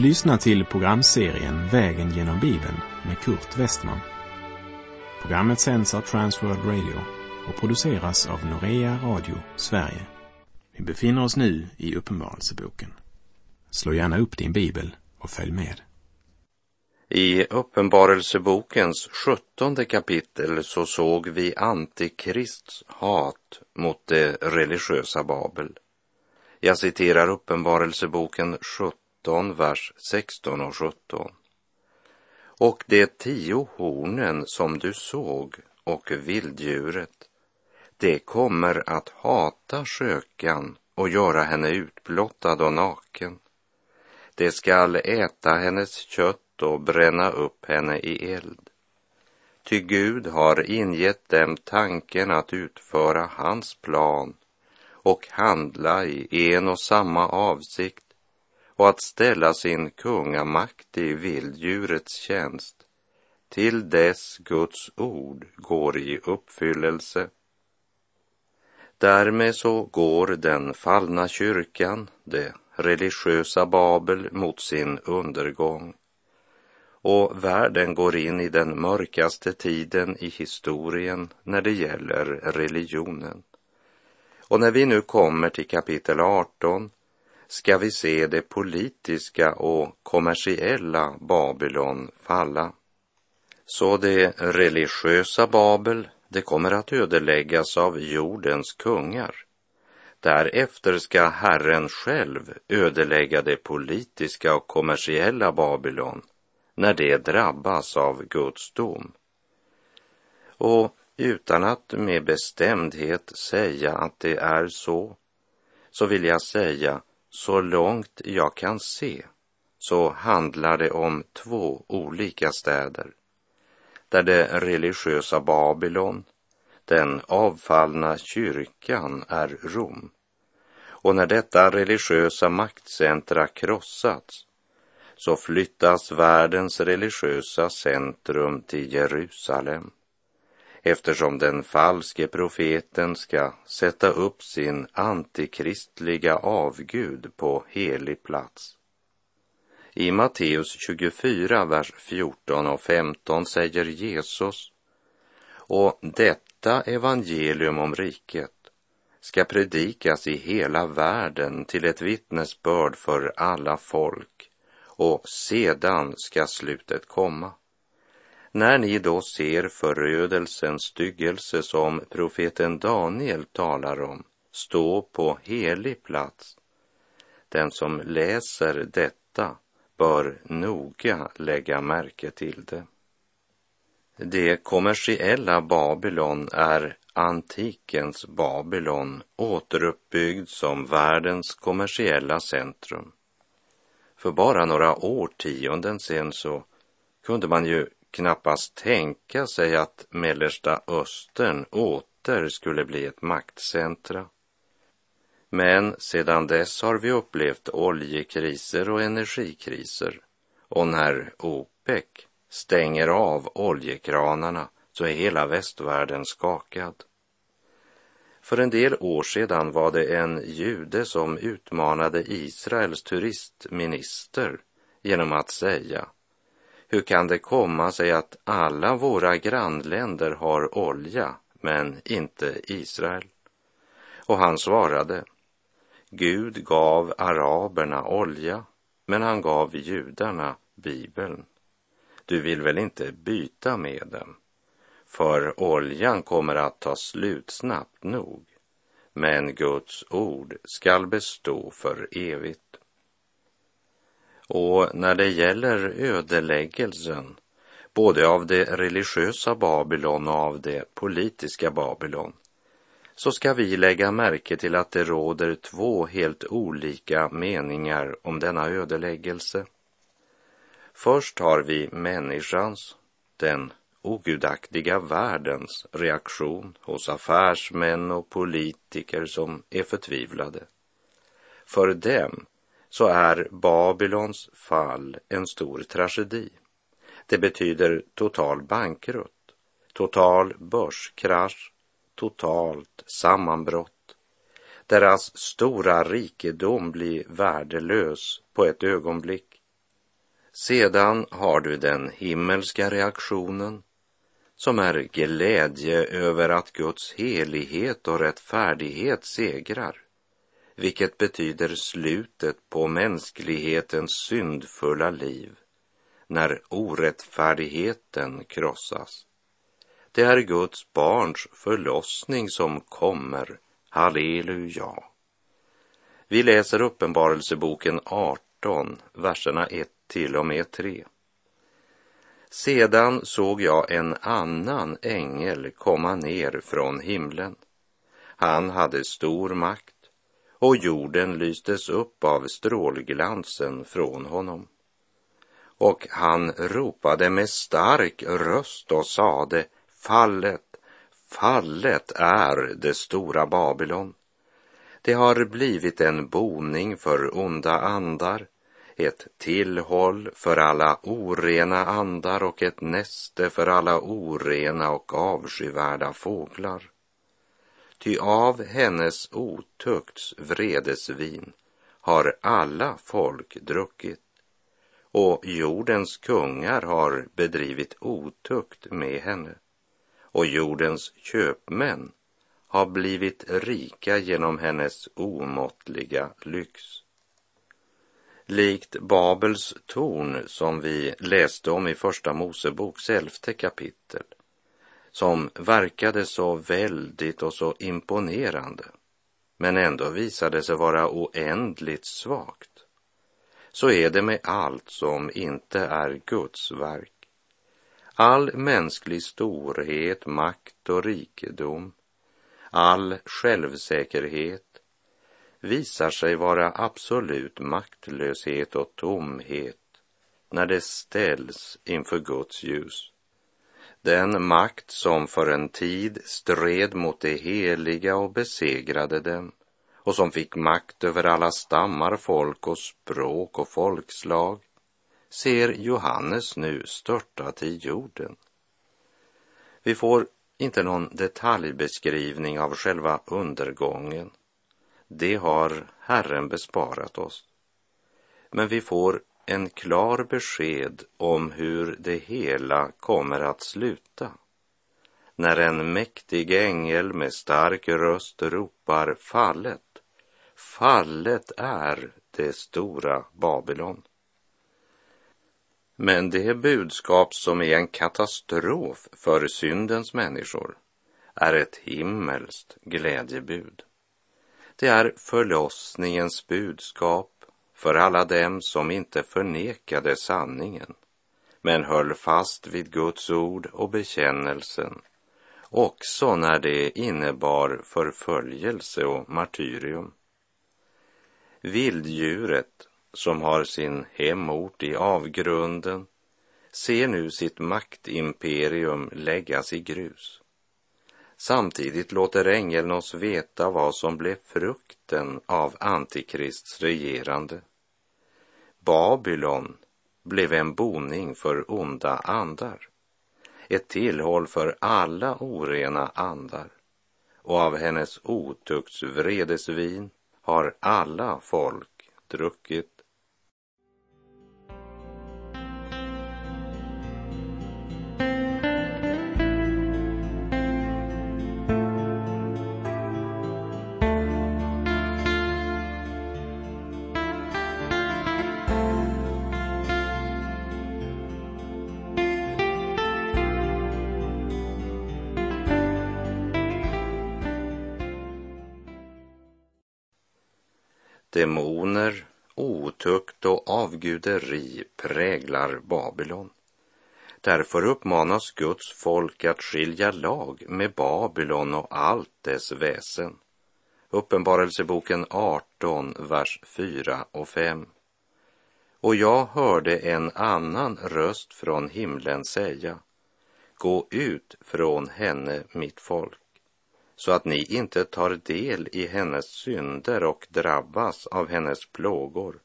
Du lyssnar till programserien Vägen genom Bibeln med Kurt Westman. Programmet sänds av Transworld Radio och produceras av Norea Radio Sverige. Vi befinner oss nu i Uppenbarelseboken. Slå gärna upp din bibel och följ med. I Uppenbarelsebokens sjuttonde kapitel så såg vi Antikrists hat mot det religiösa Babel. Jag citerar Uppenbarelseboken 17, vers 16 och 17. Och de tio hornen som du såg och vilddjuret, det kommer att hata skökan och göra henne utblottad och naken. Det skall äta hennes kött och bränna upp henne i eld. Ty Gud har ingett dem tanken att utföra hans plan och handla i en och samma avsikt och att ställa sin kungamakt i vilddjurets tjänst till dess Guds ord går i uppfyllelse. Därmed så går den fallna kyrkan, det religiösa Babel, mot sin undergång och världen går in i den mörkaste tiden i historien när det gäller religionen. Och när vi nu kommer till kapitel 18 ska vi se det politiska och kommersiella Babylon falla. Så det religiösa Babel, det kommer att ödeläggas av jordens kungar. Därefter ska Herren själv ödelägga det politiska och kommersiella Babylon när det drabbas av Guds dom. Och utan att med bestämdhet säga att det är så, så vill jag säga så långt jag kan se så handlar det om två olika städer där det religiösa Babylon, den avfallna kyrkan, är Rom. Och när detta religiösa maktcentra krossats så flyttas världens religiösa centrum till Jerusalem eftersom den falske profeten ska sätta upp sin antikristliga avgud på helig plats. I Matteus 24, vers 14 och 15 säger Jesus och detta evangelium om riket ska predikas i hela världen till ett vittnesbörd för alla folk och sedan ska slutet komma. När ni då ser förödelsens styggelse som profeten Daniel talar om stå på helig plats, den som läser detta bör noga lägga märke till det. Det kommersiella Babylon är antikens Babylon återuppbyggd som världens kommersiella centrum. För bara några årtionden sen så kunde man ju knappast tänka sig att Mellersta Östern åter skulle bli ett maktcentra. Men sedan dess har vi upplevt oljekriser och energikriser och när OPEC stänger av oljekranarna så är hela västvärlden skakad. För en del år sedan var det en jude som utmanade Israels turistminister genom att säga hur kan det komma sig att alla våra grannländer har olja men inte Israel? Och han svarade, Gud gav araberna olja, men han gav judarna Bibeln. Du vill väl inte byta med dem? För oljan kommer att ta slut snabbt nog, men Guds ord skall bestå för evigt. Och när det gäller ödeläggelsen, både av det religiösa Babylon och av det politiska Babylon, så ska vi lägga märke till att det råder två helt olika meningar om denna ödeläggelse. Först har vi människans, den ogudaktiga världens reaktion hos affärsmän och politiker som är förtvivlade. För dem så är Babylons fall en stor tragedi. Det betyder total bankrutt, total börskrasch, totalt sammanbrott. Deras stora rikedom blir värdelös på ett ögonblick Sedan har du den himmelska reaktionen som är glädje över att Guds helighet och rättfärdighet segrar, vilket betyder slutet på mänsklighetens syndfulla liv när orättfärdigheten krossas. Det är Guds barns förlossning som kommer. Halleluja. Vi läser Uppenbarelseboken 18, verserna 1 till och med 3. Sedan såg jag en annan ängel komma ner från himlen. Han hade stor makt och jorden lystes upp av strålglansen från honom. Och han ropade med stark röst och sade, fallet, fallet är det stora Babylon. Det har blivit en boning för onda andar ett tillhåll för alla orena andar och ett näste för alla orena och avskyvärda fåglar. Ty av hennes otukts vredesvin har alla folk druckit. Och jordens kungar har bedrivit otukt med henne. Och jordens köpmän har blivit rika genom hennes omåttliga lyx. Likt Babels torn som vi läste om i Första Moseboks elfte kapitel, som verkade så väldigt och så imponerande, men ändå visade sig vara oändligt svagt. Så är det med allt som inte är Guds verk. All mänsklig storhet, makt och rikedom, all självsäkerhet, visar sig vara absolut maktlöshet och tomhet när det ställs inför Guds ljus. Den makt som för en tid stred mot det heliga och besegrade dem och som fick makt över alla stammar, folk och språk och folkslag ser Johannes nu störta till jorden. Vi får inte någon detaljbeskrivning av själva undergången det har Herren besparat oss. Men vi får en klar besked om hur det hela kommer att sluta. När en mäktig ängel med stark röst ropar fallet, fallet är det stora Babylon. Men det budskap som är en katastrof för syndens människor är ett himmelskt glädjebud. Det är förlossningens budskap för alla dem som inte förnekade sanningen men höll fast vid Guds ord och bekännelsen också när det innebar förföljelse och martyrium. Vilddjuret som har sin hemort i avgrunden ser nu sitt maktimperium läggas i grus. Samtidigt låter ängeln oss veta vad som blev frukten av Antikrists regerande. Babylon blev en boning för onda andar, ett tillhåll för alla orena andar och av hennes otukts vredesvin har alla folk druckit. Och avguderi präglar Babylon. Därför uppmanas Guds folk att skilja lag med Babylon och allt dess väsen. Uppenbarelseboken 18, vers 4 och 5. Och jag hörde en annan röst från himlen säga, Gå ut från henne, mitt folk så att ni inte tar del i hennes synder och drabbas av hennes plågor.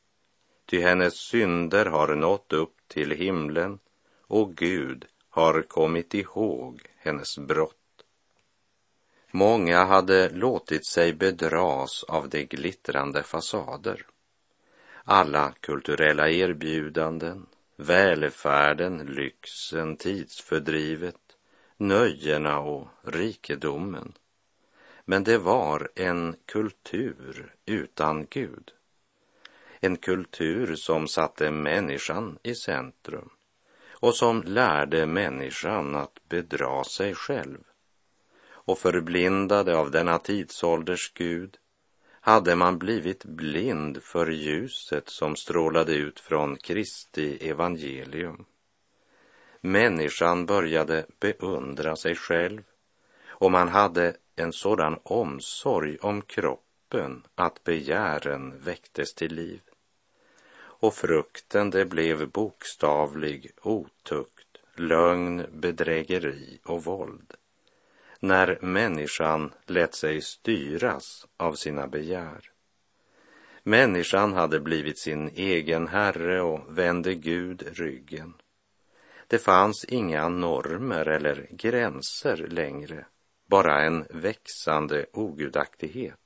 Ty hennes synder har nått upp till himlen och Gud har kommit ihåg hennes brott. Många hade låtit sig bedras av de glittrande fasader. Alla kulturella erbjudanden, välfärden, lyxen, tidsfördrivet, nöjena och rikedomen. Men det var en kultur utan Gud. En kultur som satte människan i centrum och som lärde människan att bedra sig själv. Och förblindade av denna tidsålders Gud hade man blivit blind för ljuset som strålade ut från Kristi evangelium. Människan började beundra sig själv och man hade en sådan omsorg om kroppen att begären väcktes till liv. Och frukten det blev bokstavlig otukt, lögn, bedrägeri och våld när människan lät sig styras av sina begär. Människan hade blivit sin egen herre och vände Gud ryggen. Det fanns inga normer eller gränser längre, bara en växande ogudaktighet.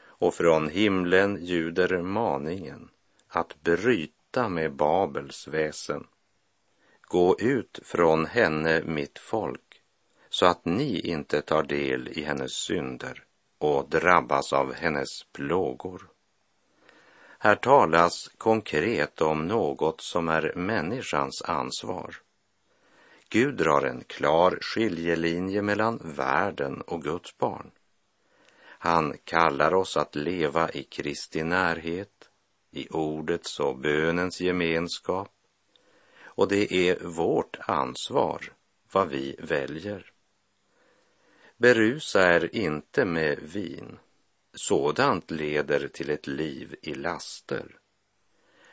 Och från himlen ljuder maningen att bryta med Babels väsen. Gå ut från henne, mitt folk, så att ni inte tar del i hennes synder och drabbas av hennes plågor. Här talas konkret om något som är människans ansvar. Gud drar en klar skiljelinje mellan världen och Guds barn. Han kallar oss att leva i Kristi närhet, i ordets och bönens gemenskap. Och det är vårt ansvar vad vi väljer. Berusa er inte med vin. Sådant leder till ett liv i laster.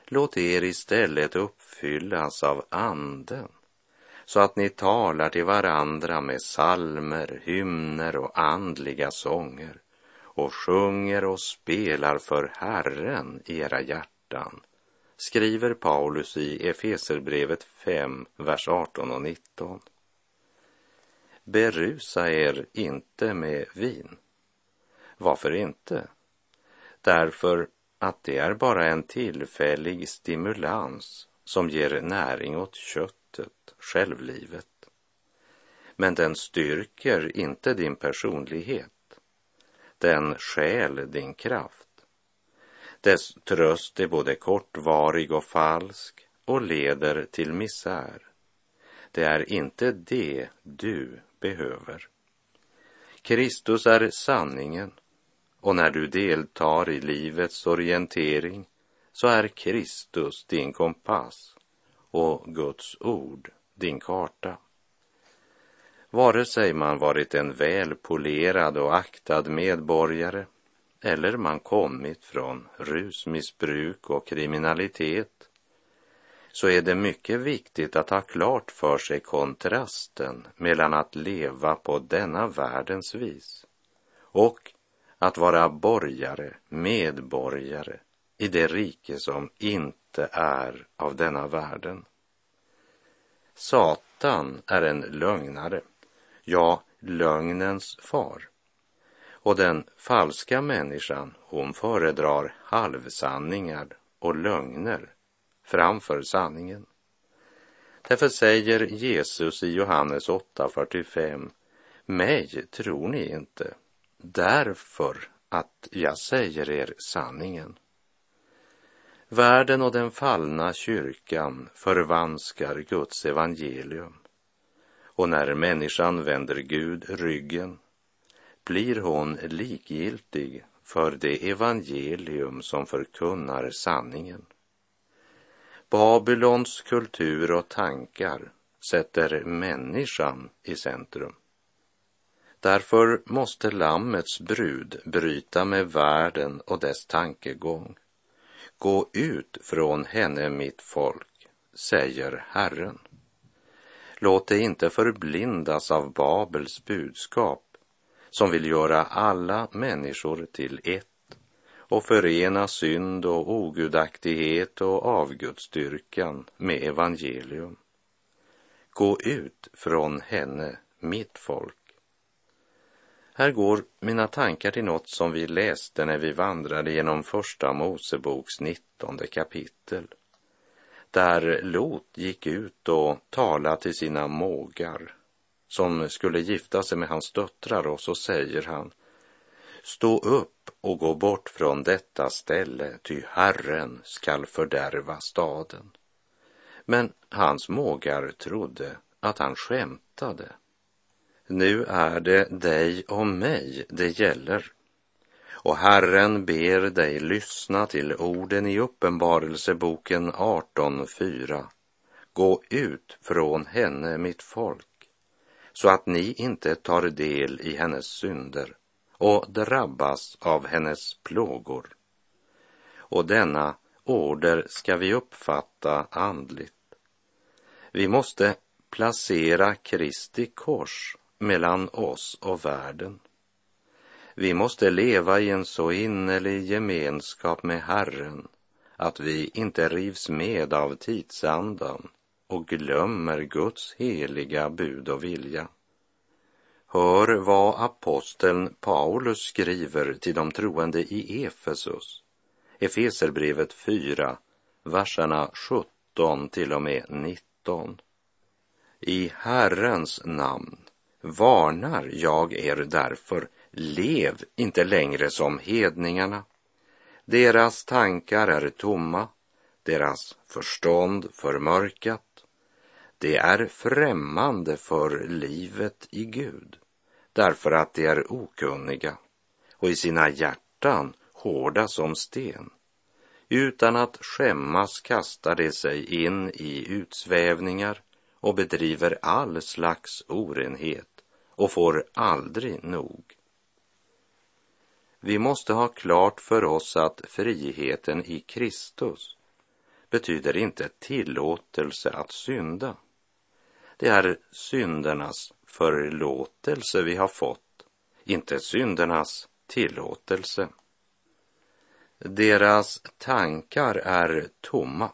Låt er istället uppfyllas av anden så att ni talar till varandra med salmer, hymner och andliga sånger och sjunger och spelar för Herren i era hjärtan, skriver Paulus i Efeserbrevet 5, vers 18 och 19 berusa er inte med vin. Varför inte? Därför att det är bara en tillfällig stimulans som ger näring åt köttet, självlivet. Men den styrker inte din personlighet. Den stjäl din kraft. Dess tröst är både kortvarig och falsk och leder till misär. Det är inte det du behöver. Kristus är sanningen och när du deltar i livets orientering så är Kristus din kompass och Guds ord din karta. Vare sig man varit en välpolerad och aktad medborgare eller man kommit från rusmissbruk och kriminalitet så är det mycket viktigt att ha klart för sig kontrasten mellan att leva på denna världens vis och att vara borgare, medborgare i det rike som inte är av denna världen. Satan är en lögnare, ja, lögnens far. Och den falska människan, hon föredrar halvsanningar och lögner framför sanningen. Därför säger Jesus i Johannes 8.45 Mig tror ni inte, därför att jag säger er sanningen. Världen och den fallna kyrkan förvanskar Guds evangelium. Och när människan vänder Gud ryggen blir hon likgiltig för det evangelium som förkunnar sanningen. Babylons kultur och tankar sätter människan i centrum. Därför måste Lammets brud bryta med världen och dess tankegång. Gå ut från henne, mitt folk, säger Herren. Låt dig inte förblindas av Babels budskap som vill göra alla människor till ett och förena synd och ogudaktighet och avgudsdyrkan med evangelium. Gå ut från henne, mitt folk. Här går mina tankar till något som vi läste när vi vandrade genom Första Moseboks nittonde kapitel där Lot gick ut och talade till sina mågar som skulle gifta sig med hans döttrar och så säger han Stå upp och gå bort från detta ställe, ty Herren skall fördärva staden. Men hans mågar trodde att han skämtade. Nu är det dig och mig det gäller. Och Herren ber dig lyssna till orden i Uppenbarelseboken 18.4. Gå ut från henne, mitt folk, så att ni inte tar del i hennes synder och drabbas av hennes plågor. Och denna order ska vi uppfatta andligt. Vi måste placera Kristi kors mellan oss och världen. Vi måste leva i en så innerlig gemenskap med Herren att vi inte rivs med av tidsandan och glömmer Guds heliga bud och vilja. Hör vad aposteln Paulus skriver till de troende i Efesus. Efeserbrevet 4, verserna 17 till och med 19. I Herrens namn varnar jag er därför, lev inte längre som hedningarna. Deras tankar är tomma, deras förstånd förmörkat. Det är främmande för livet i Gud, därför att de är okunniga och i sina hjärtan hårda som sten. Utan att skämmas kastar de sig in i utsvävningar och bedriver all slags orenhet och får aldrig nog. Vi måste ha klart för oss att friheten i Kristus betyder inte tillåtelse att synda. Det är syndernas förlåtelse vi har fått, inte syndernas tillåtelse. Deras tankar är tomma.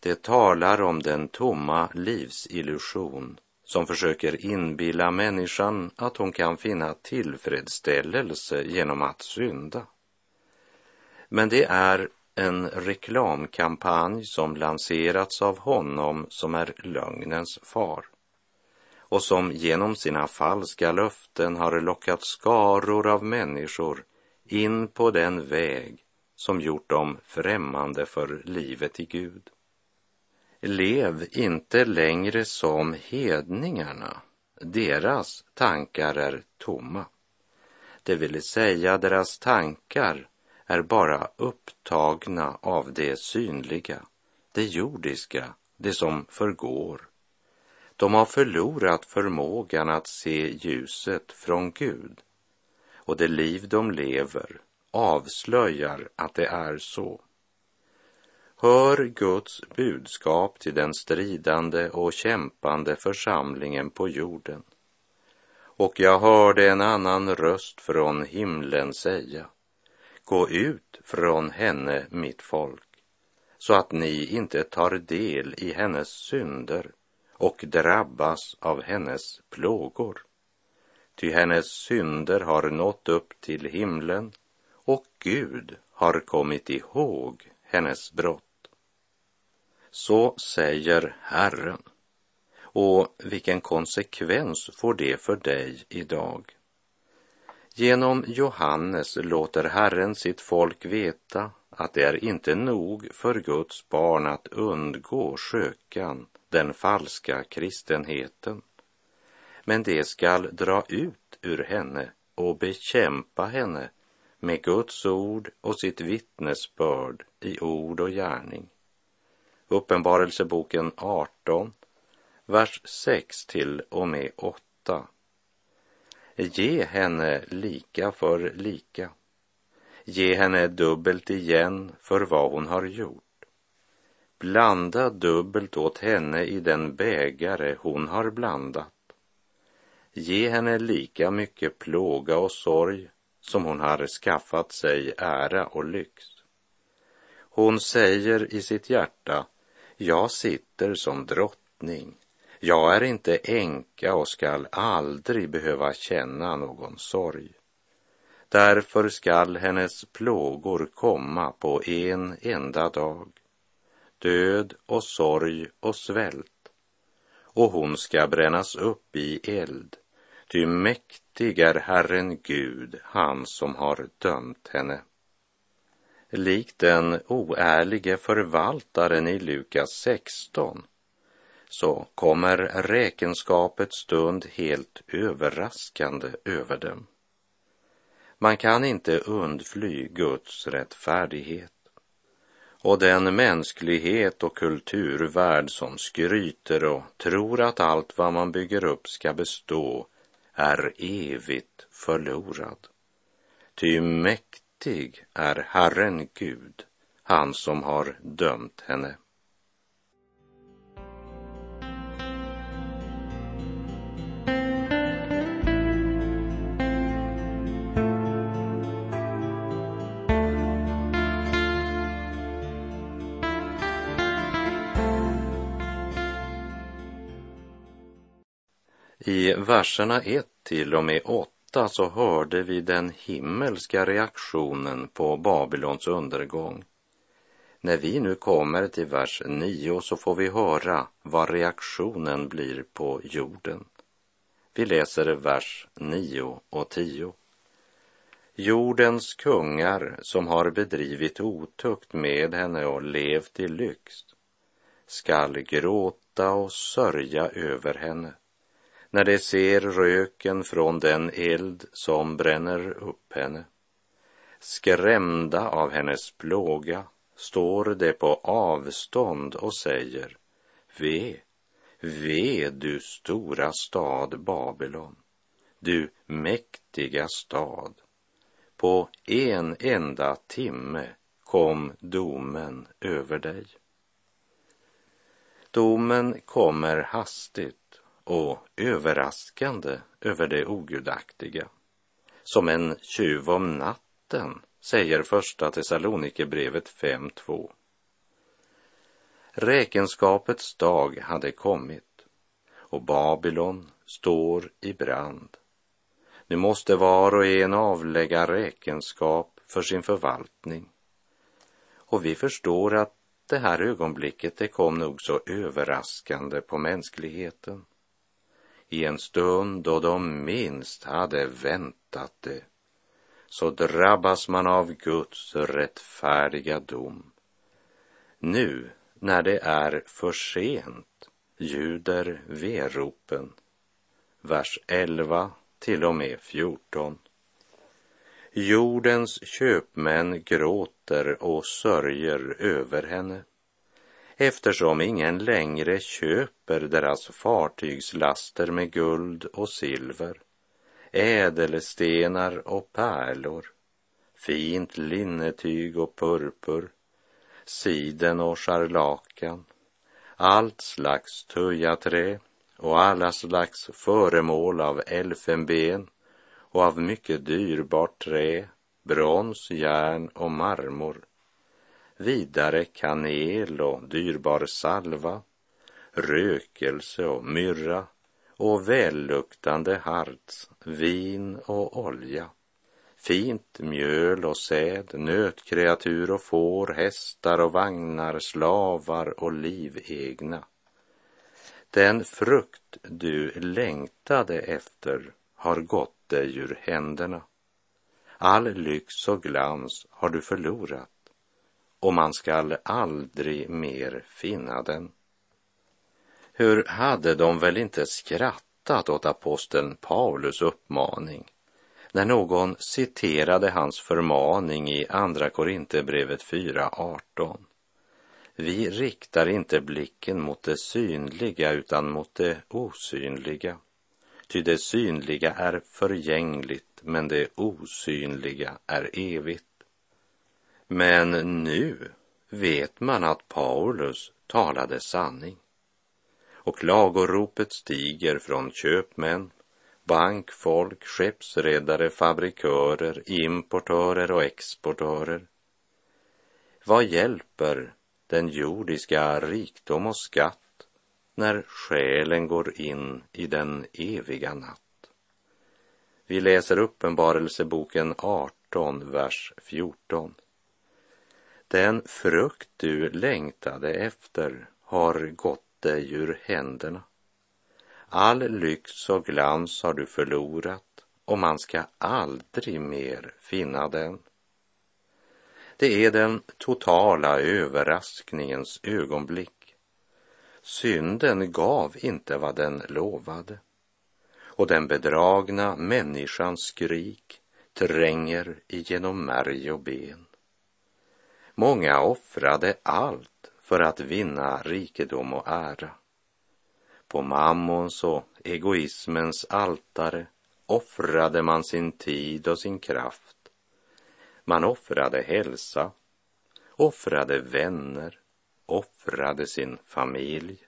Det talar om den tomma livsillusion som försöker inbilla människan att hon kan finna tillfredsställelse genom att synda. Men det är en reklamkampanj som lanserats av honom som är lögnens far och som genom sina falska löften har lockat skaror av människor in på den väg som gjort dem främmande för livet i Gud. Lev inte längre som hedningarna. Deras tankar är tomma. Det vill säga, deras tankar är bara upptagna av det synliga, det jordiska, det som förgår. De har förlorat förmågan att se ljuset från Gud och det liv de lever avslöjar att det är så. Hör Guds budskap till den stridande och kämpande församlingen på jorden. Och jag hörde en annan röst från himlen säga, gå ut från henne, mitt folk, så att ni inte tar del i hennes synder och drabbas av hennes plågor. Ty hennes synder har nått upp till himlen och Gud har kommit ihåg hennes brott. Så säger Herren. Och vilken konsekvens får det för dig idag? Genom Johannes låter Herren sitt folk veta att det är inte nog för Guds barn att undgå skökan, den falska kristenheten. Men det skall dra ut ur henne och bekämpa henne med Guds ord och sitt vittnesbörd i ord och gärning. Uppenbarelseboken 18, vers 6 till och med 8. Ge henne lika för lika. Ge henne dubbelt igen för vad hon har gjort. Blanda dubbelt åt henne i den bägare hon har blandat. Ge henne lika mycket plåga och sorg som hon har skaffat sig ära och lyx. Hon säger i sitt hjärta, jag sitter som drottning. Jag är inte änka och skall aldrig behöva känna någon sorg. Därför skall hennes plågor komma på en enda dag. död och sorg och svält, och hon ska brännas upp i eld, ty mäktig är Herren Gud, han som har dömt henne. Likt den oärlige förvaltaren i Lukas 16 så kommer räkenskapets stund helt överraskande över dem. Man kan inte undfly Guds rättfärdighet. Och den mänsklighet och kulturvärld som skryter och tror att allt vad man bygger upp ska bestå är evigt förlorad. Ty mäktig är Herren Gud, han som har dömt henne. I verserna 1 till och med 8 så hörde vi den himmelska reaktionen på Babylons undergång. När vi nu kommer till vers 9 så får vi höra vad reaktionen blir på jorden. Vi läser vers 9 och 10. Jordens kungar som har bedrivit otukt med henne och levt i lyx skall gråta och sörja över henne när de ser röken från den eld som bränner upp henne. Skrämda av hennes plåga står de på avstånd och säger Ve, ve du stora stad Babylon, du mäktiga stad. På en enda timme kom domen över dig. Domen kommer hastigt och överraskande över det ogudaktiga. Som en tjuv om natten, säger första Thessalonikerbrevet 5.2. Räkenskapets dag hade kommit och Babylon står i brand. Nu måste var och en avlägga räkenskap för sin förvaltning. Och vi förstår att det här ögonblicket det kom nog så överraskande på mänskligheten i en stund då de minst hade väntat det, så drabbas man av Guds rättfärdiga dom. Nu, när det är för sent, ljuder veropen. Vers 11 till och med 14. Jordens köpmän gråter och sörjer över henne eftersom ingen längre köper deras fartygslaster med guld och silver, ädelstenar och pärlor, fint linnetyg och purpur, siden och scharlakan, allt slags tujaträ och alla slags föremål av elfenben och av mycket dyrbart trä, brons, järn och marmor vidare kanel och dyrbar salva, rökelse och myrra och välluktande harts, vin och olja, fint mjöl och säd, nötkreatur och får, hästar och vagnar, slavar och livegna. Den frukt du längtade efter har gått dig ur händerna. All lyx och glans har du förlorat och man skall aldrig mer finna den. Hur hade de väl inte skrattat åt aposteln Paulus uppmaning när någon citerade hans förmaning i Andra Korinthierbrevet 4.18. Vi riktar inte blicken mot det synliga utan mot det osynliga. Ty det synliga är förgängligt, men det osynliga är evigt. Men nu vet man att Paulus talade sanning. Och klagoropet stiger från köpmän, bankfolk, skeppsredare, fabrikörer, importörer och exportörer. Vad hjälper den jordiska rikdom och skatt när själen går in i den eviga natt? Vi läser Uppenbarelseboken 18, vers 14. Den frukt du längtade efter har gått dig ur händerna. All lyx och glans har du förlorat och man ska aldrig mer finna den. Det är den totala överraskningens ögonblick. Synden gav inte vad den lovade och den bedragna människans skrik tränger igenom märg och ben. Många offrade allt för att vinna rikedom och ära. På mammons och egoismens altare offrade man sin tid och sin kraft. Man offrade hälsa, offrade vänner, offrade sin familj.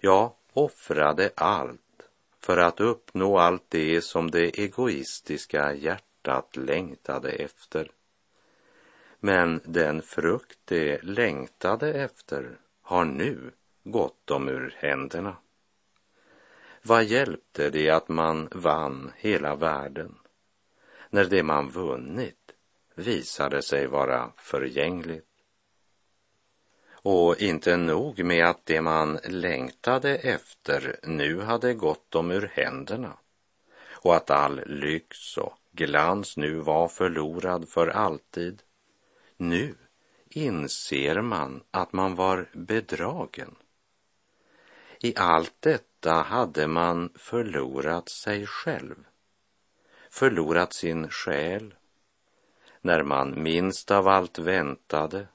Ja, offrade allt för att uppnå allt det som det egoistiska hjärtat längtade efter. Men den frukt de längtade efter har nu gått dem ur händerna. Vad hjälpte det att man vann hela världen när det man vunnit visade sig vara förgängligt? Och inte nog med att det man längtade efter nu hade gått dem ur händerna och att all lyx och glans nu var förlorad för alltid. Nu inser man att man var bedragen. I allt detta hade man förlorat sig själv, förlorat sin själ. När man minst av allt väntade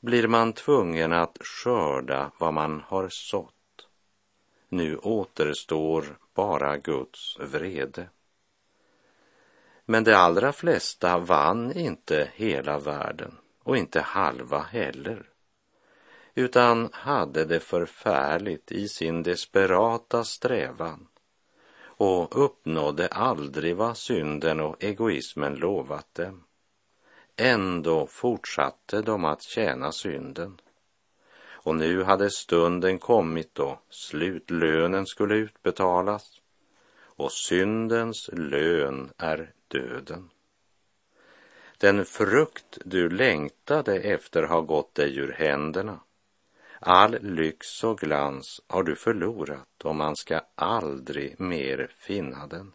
blir man tvungen att skörda vad man har sått. Nu återstår bara Guds vrede. Men de allra flesta vann inte hela världen och inte halva heller utan hade det förfärligt i sin desperata strävan och uppnådde aldrig vad synden och egoismen lovat dem. Ändå fortsatte de att tjäna synden. Och nu hade stunden kommit då slutlönen skulle utbetalas och syndens lön är döden. Den frukt du längtade efter har gått dig ur händerna. All lyx och glans har du förlorat och man ska aldrig mer finna den.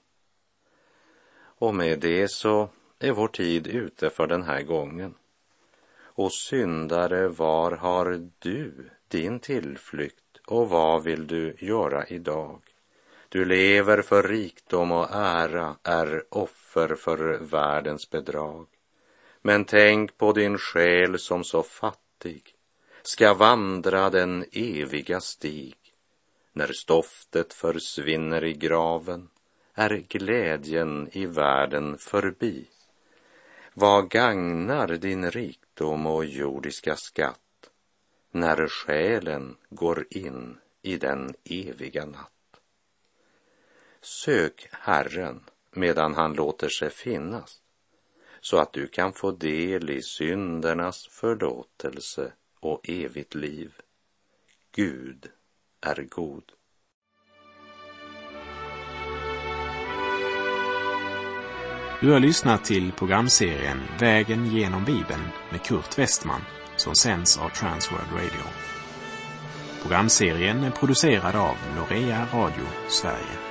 Och med det så är vår tid ute för den här gången. Och syndare, var har du din tillflykt och vad vill du göra idag? Du lever för rikdom och ära, är offer för världens bedrag. Men tänk på din själ som så fattig ska vandra den eviga stig. När stoftet försvinner i graven är glädjen i världen förbi. Vad gagnar din rikdom och jordiska skatt när själen går in i den eviga natt? Sök Herren medan han låter sig finnas så att du kan få del i syndernas förlåtelse och evigt liv. Gud är god. Du har lyssnat till programserien Vägen genom Bibeln med Kurt Westman som sänds av Transworld Radio. Programserien är producerad av Norea Radio Sverige.